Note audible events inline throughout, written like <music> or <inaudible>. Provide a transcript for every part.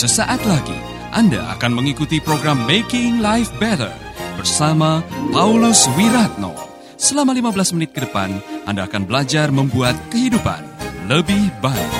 Sesaat lagi Anda akan mengikuti program Making Life Better bersama Paulus Wiratno. Selama 15 menit ke depan, Anda akan belajar membuat kehidupan lebih baik.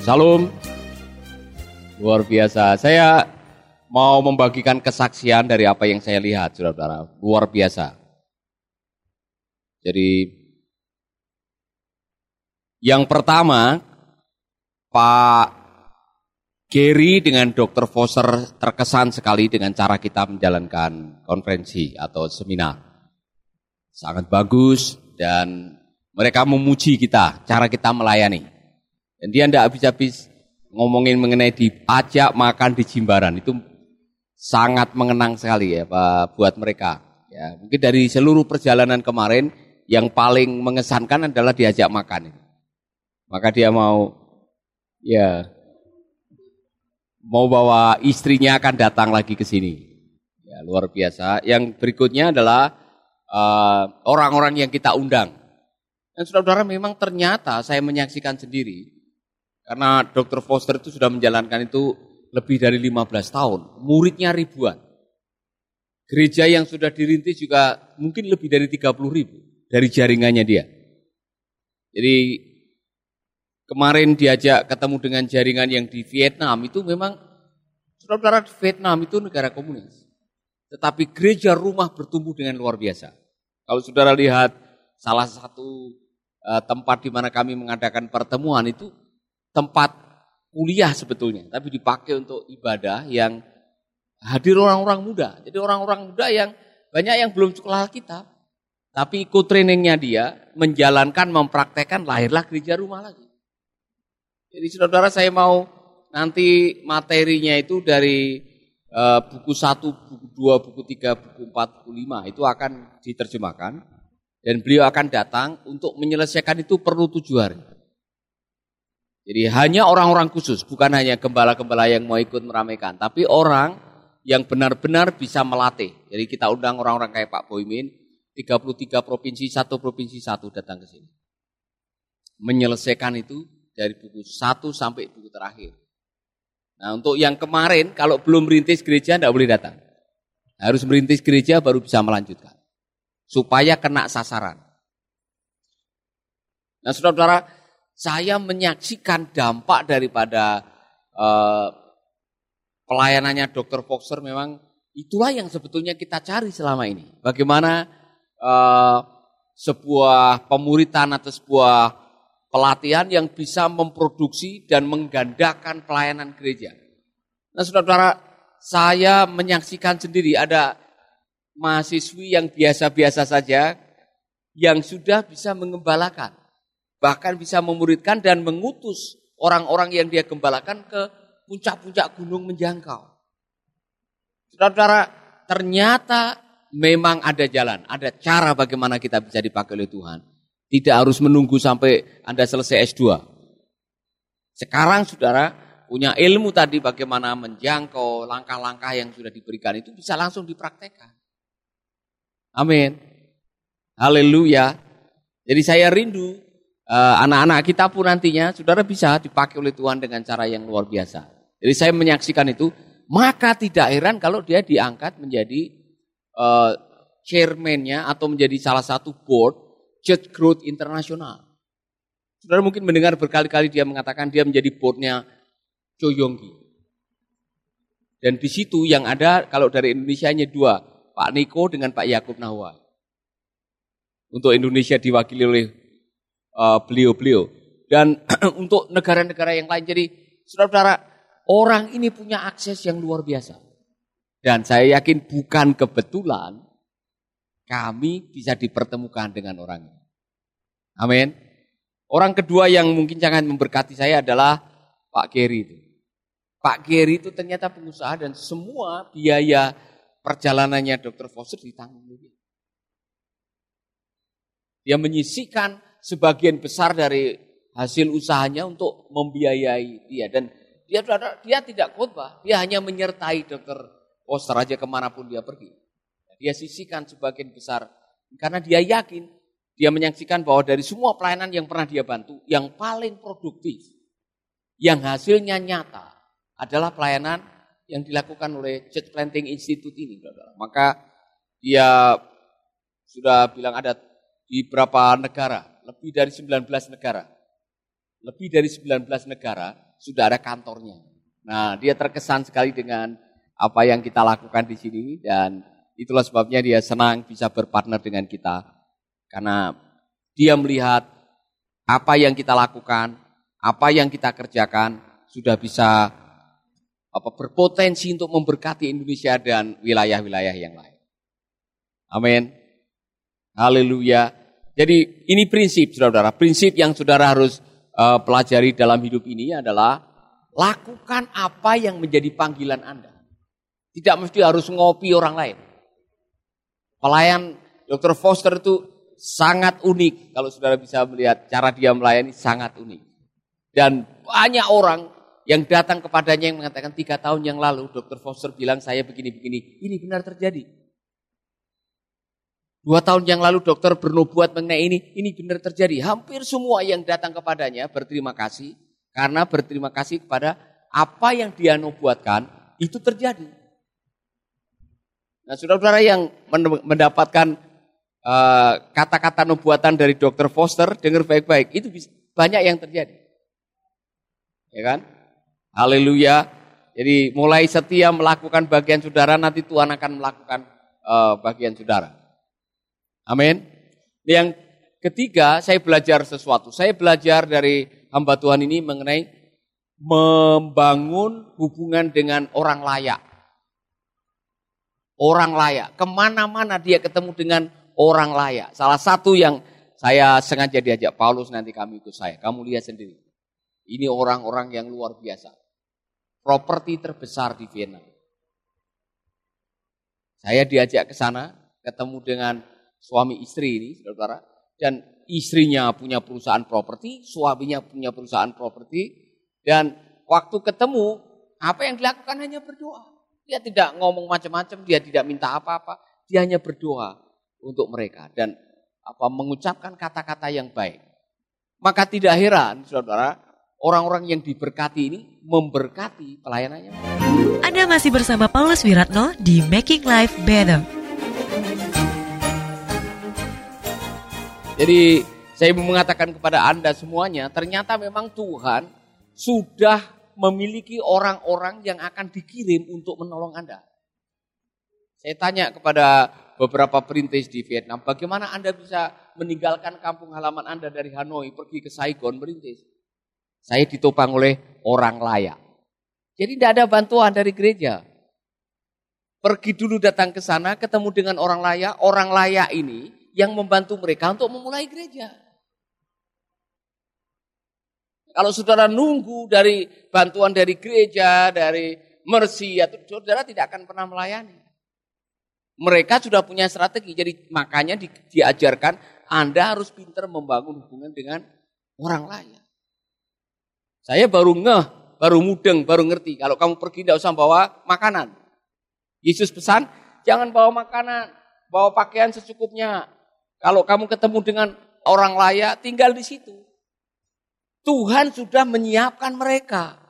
Salam. Luar biasa. Saya mau membagikan kesaksian dari apa yang saya lihat, saudara-saudara. Luar biasa. Jadi, yang pertama, Pak Gary dengan Dr. Foster terkesan sekali dengan cara kita menjalankan konferensi atau seminar. Sangat bagus dan mereka memuji kita, cara kita melayani. Dan dia tidak habis-habis ngomongin mengenai di pajak makan di Jimbaran. Itu sangat mengenang sekali ya Pak buat mereka. Ya, mungkin dari seluruh perjalanan kemarin yang paling mengesankan adalah diajak makan. Maka dia mau ya mau bawa istrinya akan datang lagi ke sini. Ya, luar biasa. Yang berikutnya adalah eh, orang-orang uh, yang kita undang. Dan saudara-saudara memang ternyata saya menyaksikan sendiri karena Dr. Foster itu sudah menjalankan itu lebih dari 15 tahun. Muridnya ribuan. Gereja yang sudah dirintis juga mungkin lebih dari 30 ribu dari jaringannya dia. Jadi kemarin diajak ketemu dengan jaringan yang di Vietnam itu memang saudara-saudara Vietnam itu negara komunis. Tetapi gereja rumah bertumbuh dengan luar biasa. Kalau saudara lihat salah satu uh, tempat di mana kami mengadakan pertemuan itu tempat kuliah sebetulnya, tapi dipakai untuk ibadah yang hadir orang-orang muda. Jadi orang-orang muda yang banyak yang belum sekolah kita, tapi ikut trainingnya dia, menjalankan, mempraktekkan, lahirlah gereja rumah lagi. Jadi saudara-saudara saya mau nanti materinya itu dari uh, buku 1, buku 2, buku 3, buku 4, buku 5 itu akan diterjemahkan. Dan beliau akan datang untuk menyelesaikan itu perlu tujuh hari. Jadi hanya orang-orang khusus, bukan hanya gembala-gembala yang mau ikut meramaikan, tapi orang yang benar-benar bisa melatih. Jadi kita undang orang-orang kayak Pak Boymin, 33 provinsi, satu provinsi satu datang ke sini. Menyelesaikan itu dari buku satu sampai buku terakhir. Nah untuk yang kemarin, kalau belum merintis gereja, tidak boleh datang. Harus merintis gereja baru bisa melanjutkan. Supaya kena sasaran. Nah saudara-saudara, saya menyaksikan dampak daripada uh, pelayanannya Dr. Foxer memang itulah yang sebetulnya kita cari selama ini. Bagaimana uh, sebuah pemuritan atau sebuah pelatihan yang bisa memproduksi dan menggandakan pelayanan gereja. Nah saudara-saudara, saya menyaksikan sendiri ada mahasiswi yang biasa-biasa saja yang sudah bisa mengembalakan bahkan bisa memuridkan dan mengutus orang-orang yang dia gembalakan ke puncak-puncak gunung menjangkau. Saudara-saudara, ternyata memang ada jalan, ada cara bagaimana kita bisa dipakai oleh Tuhan. Tidak harus menunggu sampai Anda selesai S2. Sekarang saudara punya ilmu tadi bagaimana menjangkau langkah-langkah yang sudah diberikan itu bisa langsung dipraktekkan. Amin. Haleluya. Jadi saya rindu Eh, anak-anak kita pun nantinya saudara bisa dipakai oleh Tuhan dengan cara yang luar biasa. Jadi saya menyaksikan itu, maka tidak heran kalau dia diangkat menjadi uh, chairman-nya atau menjadi salah satu board Church Growth International. Saudara mungkin mendengar berkali-kali dia mengatakan dia menjadi boardnya Choyonggi. Dan di situ yang ada kalau dari Indonesia hanya dua, Pak Niko dengan Pak Yakub Nahwa. Untuk Indonesia diwakili oleh Uh, beliau-beliau. Dan <clears throat> untuk negara-negara yang lain. Jadi saudara-saudara, orang ini punya akses yang luar biasa. Dan saya yakin bukan kebetulan kami bisa dipertemukan dengan orang ini. Amin. Orang kedua yang mungkin jangan memberkati saya adalah Pak Geri itu. Pak Geri itu ternyata pengusaha dan semua biaya perjalanannya Dr. Foster ditanggung dia. Dia menyisikan sebagian besar dari hasil usahanya untuk membiayai dia dan dia dia tidak khotbah, dia hanya menyertai dokter Oster aja ke mana pun dia pergi. Dia sisihkan sebagian besar karena dia yakin dia menyaksikan bahwa dari semua pelayanan yang pernah dia bantu, yang paling produktif, yang hasilnya nyata adalah pelayanan yang dilakukan oleh Church Planting Institute ini. Maka dia sudah bilang ada di beberapa negara, lebih dari 19 negara. Lebih dari 19 negara sudah ada kantornya. Nah, dia terkesan sekali dengan apa yang kita lakukan di sini dan itulah sebabnya dia senang bisa berpartner dengan kita karena dia melihat apa yang kita lakukan, apa yang kita kerjakan sudah bisa apa berpotensi untuk memberkati Indonesia dan wilayah-wilayah yang lain. Amin. Haleluya. Jadi ini prinsip saudara, prinsip yang saudara harus uh, pelajari dalam hidup ini adalah lakukan apa yang menjadi panggilan Anda. Tidak mesti harus ngopi orang lain. Pelayan Dr. Foster itu sangat unik. Kalau saudara bisa melihat cara dia melayani sangat unik. Dan banyak orang yang datang kepadanya yang mengatakan tiga tahun yang lalu Dr. Foster bilang saya begini-begini. Ini benar terjadi. Dua tahun yang lalu dokter bernubuat mengenai ini, ini benar terjadi. Hampir semua yang datang kepadanya berterima kasih. Karena berterima kasih kepada apa yang dia nubuatkan, itu terjadi. Nah saudara-saudara yang mendapatkan Eh, kata-kata uh, nubuatan dari Dr. Foster, dengar baik-baik, itu bisa, banyak yang terjadi. Ya kan? Haleluya. Jadi mulai setia melakukan bagian saudara, nanti Tuhan akan melakukan uh, bagian saudara. Amin. Yang ketiga, saya belajar sesuatu. Saya belajar dari hamba Tuhan ini mengenai membangun hubungan dengan orang layak. Orang layak. Ke mana-mana dia ketemu dengan orang layak. Salah satu yang saya sengaja diajak Paulus nanti kami ikut saya. Kamu lihat sendiri. Ini orang-orang yang luar biasa. Properti terbesar di Vietnam. Saya diajak ke sana, ketemu dengan suami istri ini, saudara. Dan istrinya punya perusahaan properti, suaminya punya perusahaan properti. Dan waktu ketemu, apa yang dilakukan hanya berdoa. Dia tidak ngomong macam-macam, dia tidak minta apa-apa. Dia hanya berdoa untuk mereka dan apa mengucapkan kata-kata yang baik. Maka tidak heran, saudara, orang-orang yang diberkati ini memberkati pelayanannya. Anda masih bersama Paulus Wiratno di Making Life Better. Jadi saya mengatakan kepada Anda semuanya, ternyata memang Tuhan sudah memiliki orang-orang yang akan dikirim untuk menolong Anda. Saya tanya kepada beberapa perintis di Vietnam, bagaimana Anda bisa meninggalkan kampung halaman Anda dari Hanoi pergi ke Saigon merintis? Saya ditopang oleh orang layak. Jadi tidak ada bantuan dari gereja. Pergi dulu datang ke sana, ketemu dengan orang layak. Orang layak ini yang membantu mereka untuk memulai gereja. Kalau saudara nunggu dari bantuan dari gereja, dari mercy, atau saudara tidak akan pernah melayani. Mereka sudah punya strategi, jadi makanya di, diajarkan Anda harus pintar membangun hubungan dengan orang lain. Saya baru ngeh, baru mudeng, baru ngerti. Kalau kamu pergi tidak usah bawa makanan. Yesus pesan, jangan bawa makanan, bawa pakaian secukupnya. Kalau kamu ketemu dengan orang layak, tinggal di situ. Tuhan sudah menyiapkan mereka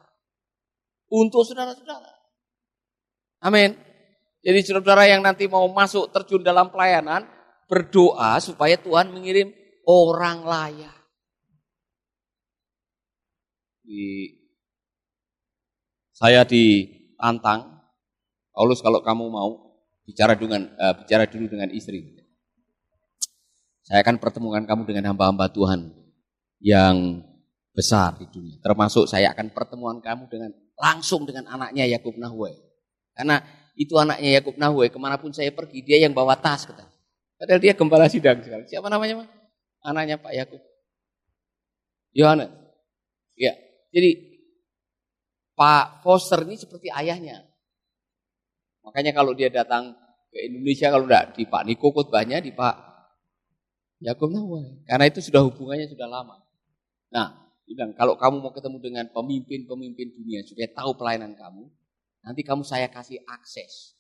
untuk saudara-saudara. Amin. Jadi saudara yang nanti mau masuk terjun dalam pelayanan, berdoa supaya Tuhan mengirim orang layak. Di, saya ditantang, Paulus kalau kamu mau bicara dengan uh, bicara dulu dengan istri. Saya akan pertemukan kamu dengan hamba-hamba Tuhan yang besar di dunia. Termasuk saya akan pertemuan kamu dengan langsung dengan anaknya Yakub Nahwai. Karena itu anaknya Yakub Nahwe, ke mana pun saya pergi, dia yang bawa tas. Kata. Padahal dia gembala sidang sekarang. Siapa namanya? Mas? Anaknya Pak Yakub. Yohanes. Ya, jadi Pak Foster ini seperti ayahnya. Makanya kalau dia datang ke Indonesia, kalau enggak di Pak Niko khotbahnya, di Pak Yakub Nahwe. Karena itu sudah hubungannya sudah lama. Nah, bilang kalau kamu mau ketemu dengan pemimpin-pemimpin dunia supaya tahu pelayanan kamu, Nanti kamu saya kasih akses.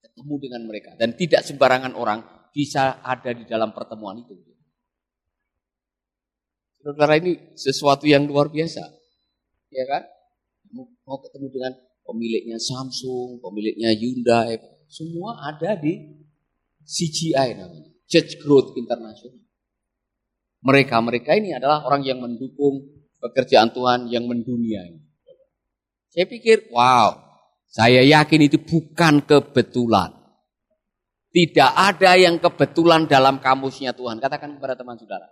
Ketemu dengan mereka. Dan tidak sembarangan orang bisa ada di dalam pertemuan itu. Saudara ini sesuatu yang luar biasa. Ya kan? Mau ketemu dengan pemiliknya Samsung, pemiliknya Hyundai, semua ada di CGI namanya, Church Growth International. Mereka-mereka ini adalah orang yang mendukung pekerjaan Tuhan yang mendunia. Saya pikir, wow, saya yakin itu bukan kebetulan. Tidak ada yang kebetulan dalam kamusnya Tuhan. Katakan kepada teman saudara.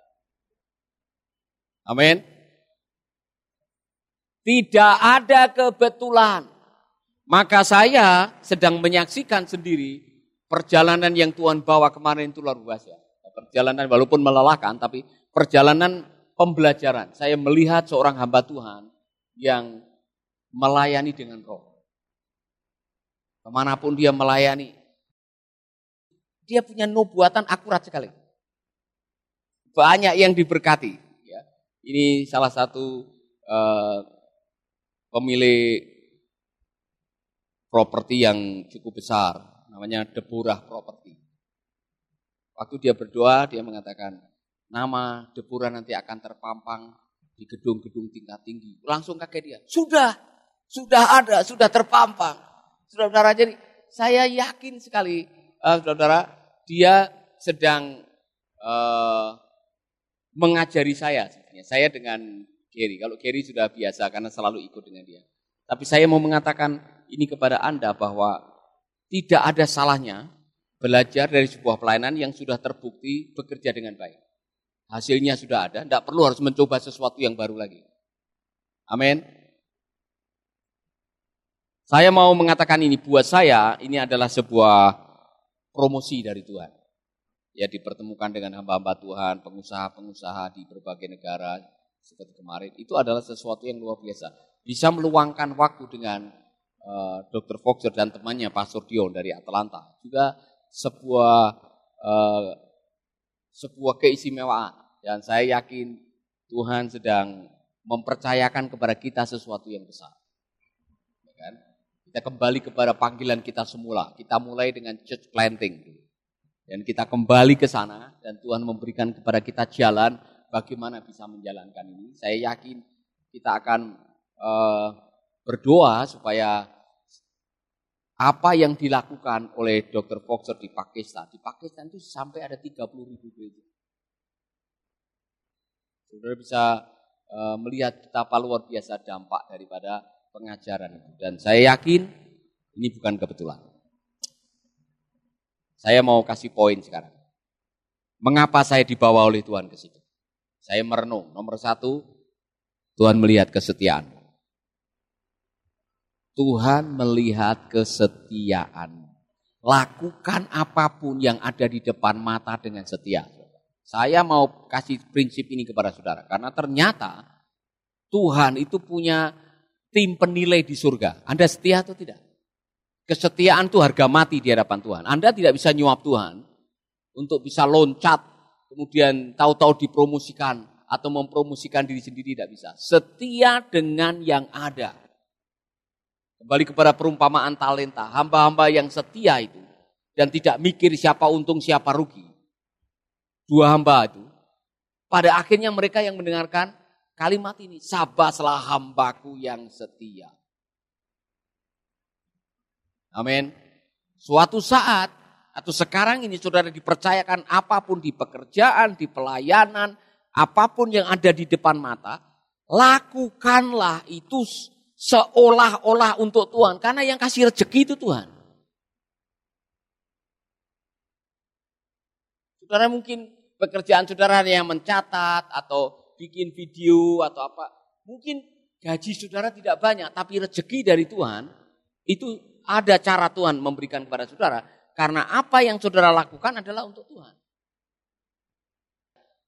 Amin. Tidak ada kebetulan. Maka saya sedang menyaksikan sendiri perjalanan yang Tuhan bawa kemarin itu luar biasa. Perjalanan walaupun melelahkan, tapi perjalanan pembelajaran. Saya melihat seorang hamba Tuhan yang melayani dengan roh. Ke mana pun dia melayani, dia punya nubuatan akurat sekali. Banyak yang diberkati. Ya. Ini salah satu uh, pemilik properti yang cukup besar, namanya Deborah Property. Waktu dia berdoa, dia mengatakan, nama Deborah nanti akan terpampang di gedung-gedung tingkat tinggi. Langsung kaget dia, sudah, sudah ada, sudah terpampang. Saudara-saudara, jadi saya yakin sekali, uh, saudara, dia sedang uh, mengajari saya. Saya dengan Gary, kalau Gary sudah biasa karena selalu ikut dengan dia. Tapi saya mau mengatakan ini kepada Anda bahwa tidak ada salahnya belajar dari sebuah pelayanan yang sudah terbukti bekerja dengan baik. Hasilnya sudah ada, tidak perlu harus mencoba sesuatu yang baru lagi. Amin. Saya mau mengatakan ini buat saya ini adalah sebuah promosi dari Tuhan. Ya dipertemukan dengan hamba-hamba Tuhan, pengusaha-pengusaha di berbagai negara seperti kemarin. Itu adalah sesuatu yang luar biasa. Bisa meluangkan waktu dengan uh, eh, Dr. Foxer dan temannya Pastor Dion dari Atlanta juga sebuah uh, sebuah keistimewaan dan saya yakin Tuhan sedang mempercayakan kepada kita sesuatu yang besar. Ya kan? Kita kembali kepada panggilan kita semula. Kita mulai dengan church planting. Dan kita kembali ke sana dan Tuhan memberikan kepada kita jalan bagaimana bisa menjalankan ini. Saya yakin kita akan uh, berdoa supaya apa yang dilakukan oleh Dr. Foxer di Pakistan. Di Pakistan itu sampai ada 30 ribu gereja. Saudara bisa uh, melihat betapa luar biasa dampak daripada pengajaran itu. Dan saya yakin ini bukan kebetulan. Saya mau kasih poin sekarang. Mengapa saya dibawa oleh Tuhan ke situ? Saya merenung. Nomor satu, Tuhan melihat kesetiaan. Tuhan melihat kesetiaan. Lakukan apa pun yang ada di depan mata dengan setia. Saya mau kasih prinsip ini kepada saudara. Karena ternyata Tuhan itu punya tim penilai di surga. Anda setia atau tidak? Kesetiaan itu harga mati di hadapan Tuhan. Anda tidak bisa nyuap Tuhan untuk bisa loncat, kemudian tahu-tahu dipromosikan atau mempromosikan diri sendiri tidak bisa. Setia dengan yang ada. Kembali kepada perumpamaan talenta, hamba-hamba yang setia itu dan tidak mikir siapa untung siapa rugi. Dua hamba itu, pada akhirnya mereka yang mendengarkan kalimat ini, sabaslah hambaku yang setia. Amin. Suatu saat atau sekarang ini saudara dipercayakan apa pun di pekerjaan, di pelayanan, apa pun yang ada di depan mata, lakukanlah itu seolah-olah untuk Tuhan. Karena yang kasih rezeki itu Tuhan. Saudara mungkin pekerjaan saudara yang mencatat atau bikin video atau apa. Mungkin gaji saudara tidak banyak, tapi rezeki dari Tuhan itu ada cara Tuhan memberikan kepada saudara. Karena apa yang saudara lakukan adalah untuk Tuhan.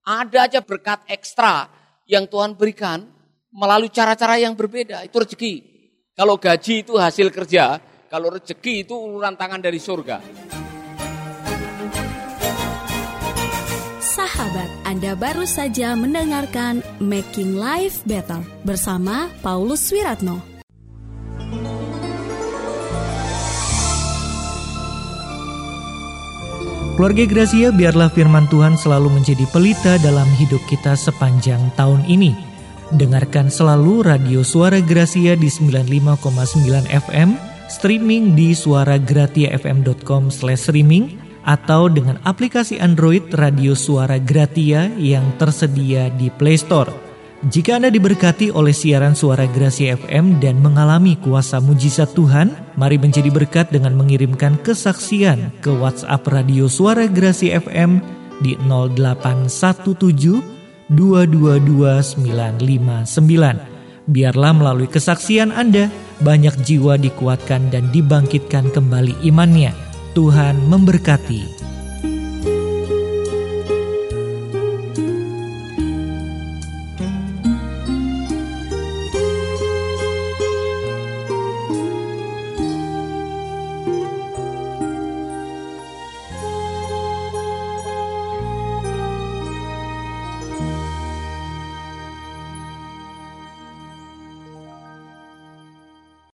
Ada aja berkat ekstra yang Tuhan berikan melalui cara-cara yang berbeda. Itu rezeki. Kalau gaji itu hasil kerja, kalau rezeki itu uluran tangan dari surga. Sahabat, Anda baru saja mendengarkan Making Life Better bersama Paulus Wiratno. Keluarga Gracia, biarlah firman Tuhan selalu menjadi pelita dalam hidup kita sepanjang tahun ini. Dengarkan selalu radio Suara Gracia di 95,9 FM, streaming di suaragratiafm.com streaming atau dengan aplikasi Android Radio Suara Gratia yang tersedia di Play Store. Jika Anda diberkati oleh siaran suara Gracia FM dan mengalami kuasa mujizat Tuhan, mari menjadi berkat dengan mengirimkan kesaksian ke WhatsApp Radio Suara Gracia FM di 0817 222959. Biarlah melalui kesaksian Anda, banyak jiwa dikuatkan dan dibangkitkan kembali imannya. Tuhan memberkati.